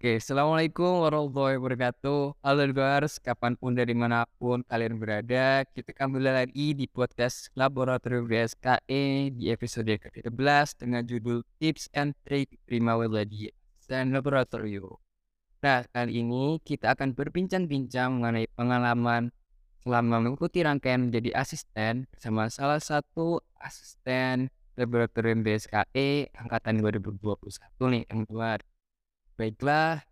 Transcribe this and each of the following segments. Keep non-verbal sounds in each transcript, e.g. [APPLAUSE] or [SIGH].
Oke, Assalamualaikum warahmatullahi wabarakatuh. Halo Edgars, kapan pun dari mana pun kalian berada, kita kembali lagi di podcast Laboratorium BSKE di episode ke-13 dengan judul Tips and Trick Prima Weladi dan Laboratorium. Nah, kali ini kita akan berbincang-bincang mengenai pengalaman selama mengikuti rangkaian menjadi asisten bersama salah satu asisten Laboratorium BSKE angkatan 2021 nih, teman-teman. Baiklah,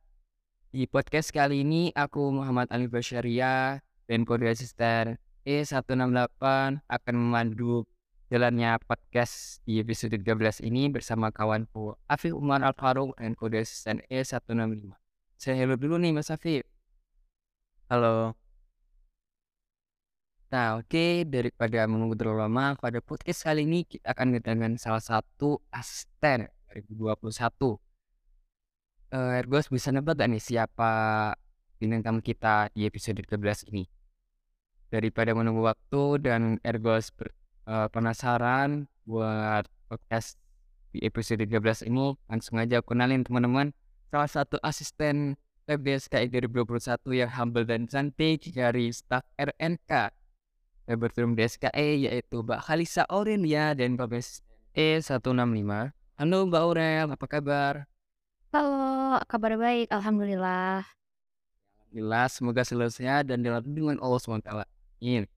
di podcast kali ini aku Muhammad Ali Basyaria dan kode asisten E168 akan memandu jalannya podcast di episode 13 ini bersama kawanku Afif Umar Al Farouk dan kode asisten E165. Saya hello dulu nih Mas Afif. Halo. Nah oke, okay. daripada menunggu terlalu lama, pada podcast kali ini kita akan kedatangan salah satu asisten 2021 uh, Ergos bisa nebak gak nih siapa bintang tamu kita di episode 13 ini? Daripada menunggu waktu dan Ergos ber, uh, penasaran buat podcast di episode 13 ini, langsung aja aku kenalin teman-teman salah satu asisten Lab DSKI 2021 yang humble dan cantik dari staf RNK Laboratorium DSKE yaitu Mbak Khalisa Aurelia dan Mbak E165. Halo Mbak Aurel, apa kabar? Halo, kabar baik, alhamdulillah. Alhamdulillah, semoga sehat dan dalam lindungan Allah SWT. Amin.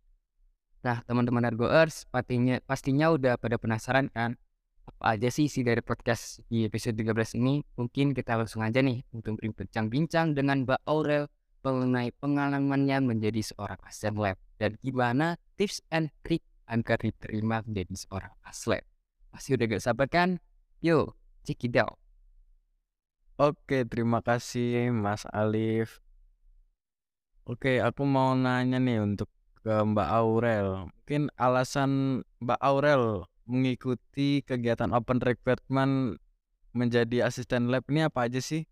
Nah, teman-teman Argoers, pastinya pastinya udah pada penasaran kan? Apa aja sih isi dari podcast di episode 13 ini? Mungkin kita langsung aja nih untuk berbincang-bincang dengan Mbak Aurel mengenai pengalamannya menjadi seorang asisten lab dan gimana tips and trick agar diterima menjadi seorang aslet. Pasti udah gak sabar kan? Yo, check it. Oke, terima kasih Mas Alif. Oke, aku mau nanya nih untuk ke Mbak Aurel. Mungkin alasan Mbak Aurel mengikuti kegiatan open recruitment menjadi asisten lab ini apa aja sih?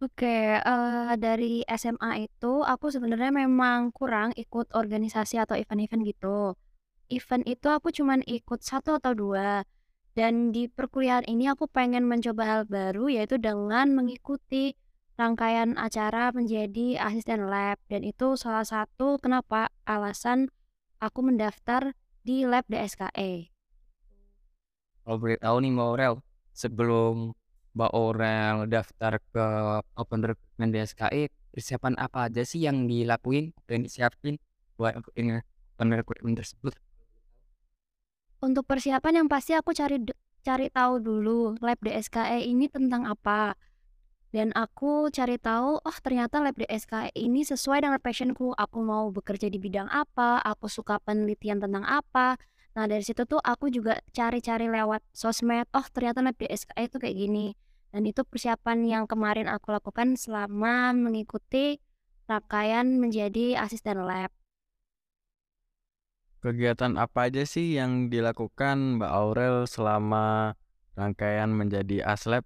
Oke, uh, dari SMA itu aku sebenarnya memang kurang ikut organisasi atau event-event gitu. Event itu aku cuman ikut satu atau dua. Dan di perkuliahan ini aku pengen mencoba hal baru yaitu dengan mengikuti rangkaian acara menjadi asisten lab dan itu salah satu kenapa alasan aku mendaftar di lab DSKE. Kalau boleh tahu nih Mbak Aurel, sebelum Mbak Aurel daftar ke Open Recruitment DSKE, persiapan apa aja sih yang dilakuin dan disiapin buat Open Recruitment tersebut? Untuk persiapan yang pasti aku cari cari tahu dulu lab DSKE ini tentang apa. Dan aku cari tahu, oh ternyata lab DSKE ini sesuai dengan passionku. Aku mau bekerja di bidang apa, aku suka penelitian tentang apa. Nah dari situ tuh aku juga cari-cari lewat sosmed, oh ternyata lab DSKE itu kayak gini. Dan itu persiapan yang kemarin aku lakukan selama mengikuti rangkaian menjadi asisten lab. Kegiatan apa aja sih yang dilakukan Mbak Aurel selama rangkaian menjadi aslab?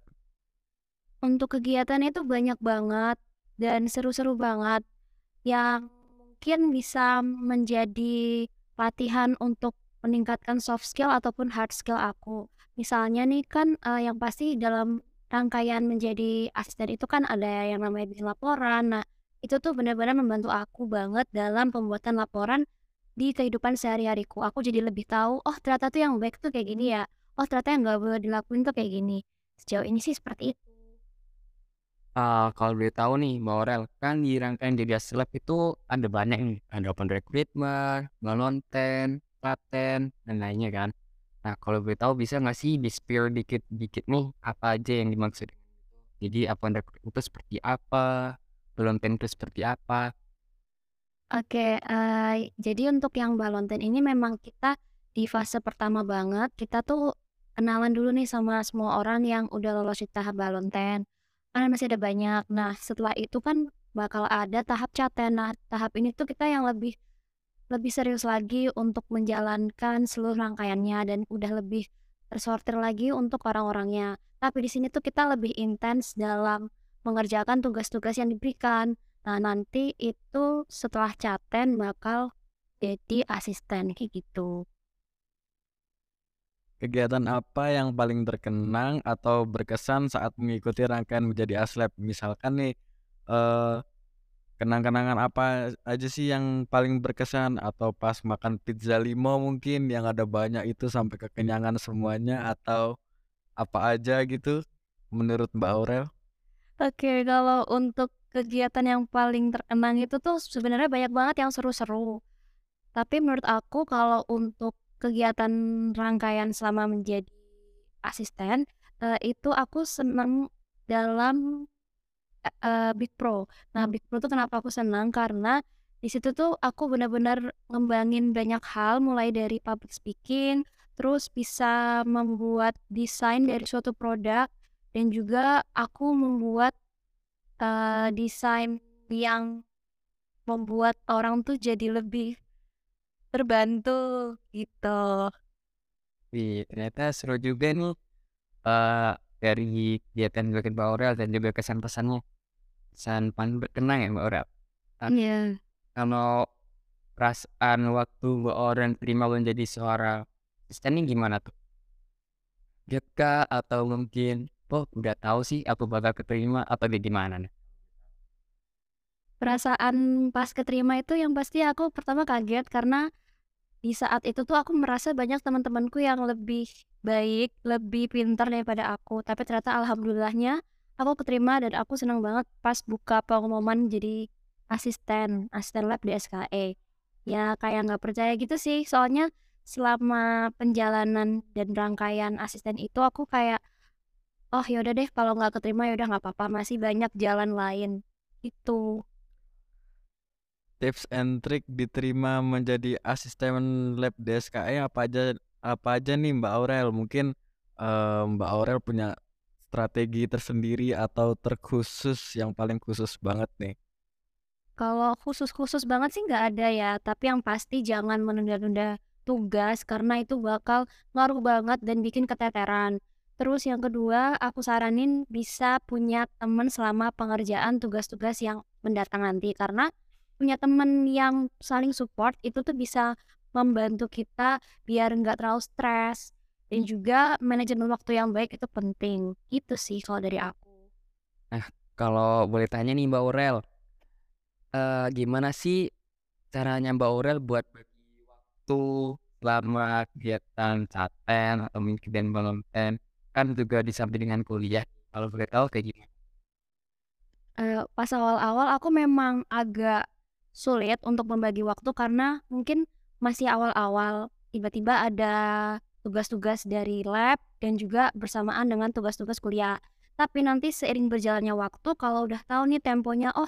Untuk kegiatan itu banyak banget dan seru-seru banget yang mungkin bisa menjadi latihan untuk meningkatkan soft skill ataupun hard skill aku. Misalnya nih kan uh, yang pasti dalam rangkaian menjadi asisten itu kan ada yang namanya bikin laporan. Nah, itu tuh benar-benar membantu aku banget dalam pembuatan laporan di kehidupan sehari-hariku. Aku jadi lebih tahu, oh ternyata tuh yang baik tuh kayak gini ya. Oh ternyata yang gak boleh dilakuin tuh kayak gini. Sejauh ini sih seperti itu. Uh, kalau boleh tahu nih Mbak kan di rangkaian jadi seleb itu ada banyak nih. Ada open recruitment, ngelonten, paten, dan lainnya kan. Nah kalau boleh tahu bisa nggak sih di spill dikit-dikit nih apa aja yang dimaksud? Jadi open recruitment itu seperti apa? Ngelonten itu seperti apa? Oke, uh, jadi untuk yang balonten ini memang kita di fase pertama banget, kita tuh kenalan dulu nih sama semua orang yang udah lolos di tahap balonten. Karena masih ada banyak. Nah, setelah itu kan bakal ada tahap caten. Nah, tahap ini tuh kita yang lebih lebih serius lagi untuk menjalankan seluruh rangkaiannya dan udah lebih tersortir lagi untuk orang-orangnya. Tapi di sini tuh kita lebih intens dalam mengerjakan tugas-tugas yang diberikan. Nah, nanti itu setelah caten bakal jadi asisten kayak gitu. kegiatan apa yang paling terkenang atau berkesan saat mengikuti rangkaian menjadi aslep? Misalkan nih, eee, kenang-kenangan apa aja sih yang paling berkesan? Atau pas makan pizza limo mungkin yang ada banyak itu sampai kekenyangan semuanya atau apa aja gitu menurut Mbak Aurel? Oke, kalau untuk kegiatan yang paling terkenang itu tuh sebenarnya banyak banget yang seru-seru. Tapi menurut aku kalau untuk kegiatan rangkaian selama menjadi asisten, eee, itu aku seneng dalam, eee, Big Pro. Nah, Big Pro tuh kenapa aku senang, karena di situ tuh aku benar-benar ngembangin banyak hal mulai dari public speaking, terus bisa membuat desain dari suatu produk, dan juga aku membuat, eee, desain yang membuat orang tuh jadi lebih terbantu, gitu. Wih, ternyata seru juga nih, eee, dari kegiatan dilakuin Mbak Aurel dan juga kesan pesannya. Kesan paling berkenan ya Mbak Aurel. Nah, Iya. kalau perasaan waktu Mbak Aurel terima menjadi seorang asisten gimana tuh? Kaget kah? Atau mungkin, "Oh udah tahu sih aku bakal keterima," atau kayak gimana nih? Perasaan pas keterima itu yang pasti aku pertama kaget karena di saat itu tuh aku merasa banyak teman-temanku yang lebih baik, lebih pintar daripada aku. Tapi ternyata alhamdulillahnya aku keterima dan aku senang banget pas buka pengumuman jadi asisten, asisten lab di SKE. Ya kayak nggak percaya gitu sih, soalnya selama penjalanan dan rangkaian asisten itu aku kayak, "Oh ya udah deh kalau nggak keterima ya udah nggak apa-apa, masih banyak jalan lain." Gitu. Tips and trik diterima menjadi asisten lab di SKE apa aja apa aja nih Mbak Aurel? Mungkin, eee, Mbak Aurel punya strategi tersendiri atau terkhusus yang paling khusus banget nih? Kalau khusus-khusus banget sih nggak ada ya, tapi yang pasti jangan menunda-nunda tugas karena itu bakal ngaruh banget dan bikin keteteran. Terus yang kedua, aku saranin bisa punya teman selama pengerjaan tugas-tugas yang mendatang nanti, karena punya teman yang saling support itu tuh bisa membantu kita biar nggak terlalu stres, dan juga manajemen waktu yang baik itu penting. Itu sih kalau dari aku. Nah, kalau boleh tanya nih Mbak Aurel, eee, gimana sih caranya Mbak Aurel buat bagi waktu selama kegiatan caten atau mungkin volunteer, kan juga di samping dengan kuliah, kalau boleh tahu kayak gimana? Eee, pas awal-awal aku memang agak sulit untuk membagi waktu karena mungkin masih awal-awal, tiba-tiba ada tugas-tugas dari lab dan juga bersamaan dengan tugas-tugas kuliah. Tapi nanti seiring berjalannya waktu kalau udah tahu nih temponya, oh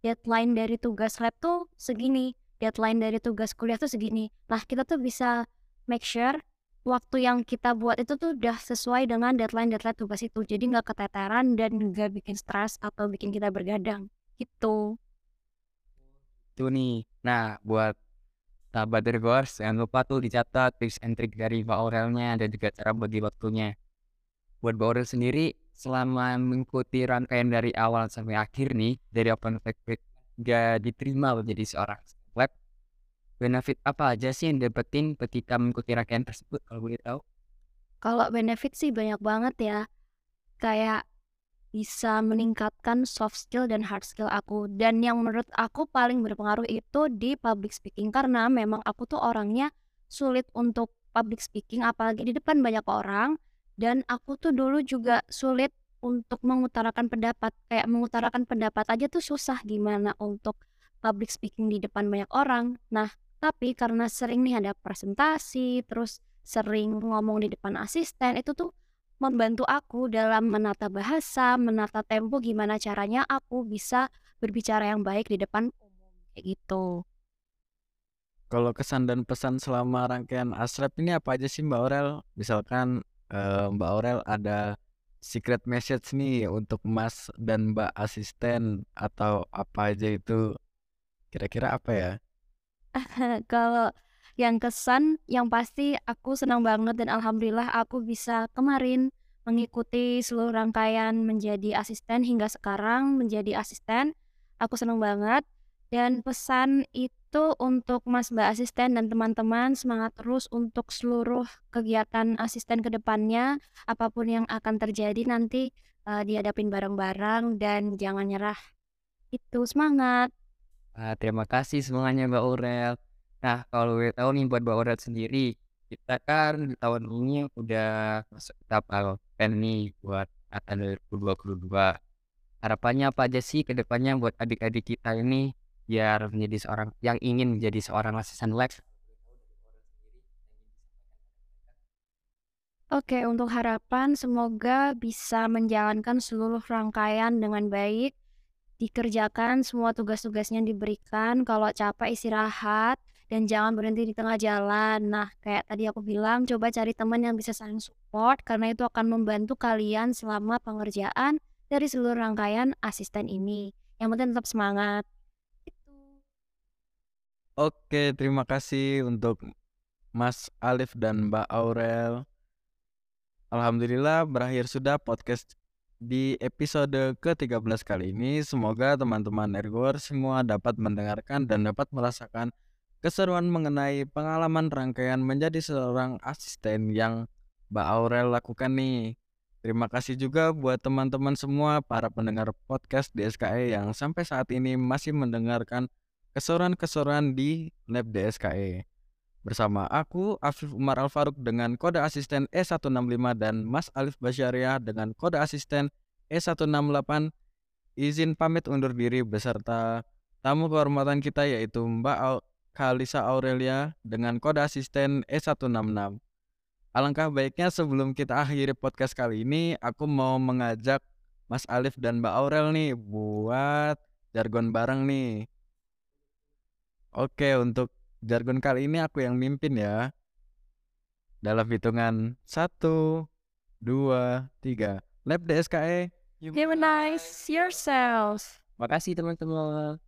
deadline dari tugas lab tuh segini, deadline dari tugas kuliah tuh segini. Nah kita tuh bisa make sure waktu yang kita buat itu tuh udah sesuai dengan deadline-deadline tugas itu. Jadi nggak keteteran dan nggak bikin stres atau bikin kita bergadang, gitu. Itu nih. Nah, buat sahabat Dreamworks jangan lupa tuh dicatat tips and trik dari Mbak dan juga cara bagi waktunya. Buat Mbak sendiri, selama mengikuti rangkaian dari awal sampai akhir nih, dari open recruitment hingga diterima menjadi seorang lab, benefit apa aja sih yang didapetin ketika mengikuti rangkaian tersebut kalau boleh tahu? Kalau benefit sih banyak banget ya. Kayak bisa meningkatkan soft skill dan hard skill aku. Dan yang menurut aku paling berpengaruh itu di public speaking karena memang aku tuh orangnya sulit untuk public speaking apalagi di depan banyak orang dan aku tuh dulu juga sulit untuk mengutarakan pendapat. Kayak mengutarakan pendapat aja tuh susah gimana untuk public speaking di depan banyak orang. Nah, tapi karena sering nih ada presentasi, terus sering ngomong di depan asisten, itu tuh membantu aku dalam menata bahasa, menata tempo, gimana caranya aku bisa berbicara yang baik di depan umum, kayak gitu. Kalau kesan dan pesan selama rangkaian aslep ini apa aja sih Mbak Aurel? Misalkan, eee, Mbak Aurel ada secret message nih untuk Mas dan Mbak asisten atau apa aja itu, kira-kira apa ya? [LAUGHS] Kalau yang kesan, yang pasti aku senang banget dan alhamdulillah aku bisa kemarin mengikuti seluruh rangkaian menjadi asisten hingga sekarang menjadi asisten. Aku senang banget Dan pesan itu untuk Mas, Mbak asisten dan teman-teman semangat terus untuk seluruh kegiatan asisten ke depannya, apa pun yang akan terjadi nanti, eee, dihadapin bareng-bareng dan jangan nyerah. Itu, semangat. Wah, terima kasih semangatnya Mbak Aurel. Nah, kalau boleh tahu nih buat Mbak Aurel sendiri, kita kan di tahun ini udah masuk tahap Valentine nih buat angkatan 2022. Harapannya apa aja sih ke depannya buat adik-adik kita ini biar menjadi seorang yang ingin menjadi seorang asisten lab? Oke, untuk harapan semoga bisa menjalankan seluruh rangkaian dengan baik, dikerjakan semua tugas-tugasnya diberikan, kalau capek istirahat, dan jangan berhenti di tengah jalan. Nah, kayak tadi aku bilang, coba cari teman yang bisa saling support, karena itu akan membantu kalian selama pengerjaan dari seluruh rangkaian asisten ini. Yang penting tetap semangat. Itu. Oke, terima kasih untuk Mas Alif dan Mbak Aurel. Alhamdulillah berakhir sudah podcast di episode ke-13 kali ini. Semoga teman-teman Ergor semua dapat mendengarkan dan dapat merasakan keseruan mengenai pengalaman rangkaian menjadi seorang asisten yang Mbak Aurel lakukan nih. Terima kasih juga buat teman-teman semua para pendengar podcast DSKE yang sampai saat ini masih mendengarkan keseruan-keseruan di Lab DSKE. Bersama aku, Afif Umar Al-Faruq dengan kode asisten E165 dan Mas Alif Basyariah dengan kode asisten E168 izin pamit undur diri beserta tamu kehormatan kita yaitu Mbak Au Kalisa Aurelia dengan kode asisten E166. Alangkah baiknya sebelum kita akhiri podcast kali ini, aku mau mengajak Mas Alif dan Mbak Aurel nih buat jargon bareng nih. Oke, untuk jargon kali ini aku yang mimpin ya. Dalam hitungan satu, dua, tiga. Lab DSKE. Humanize yourselves. Makasih teman-teman.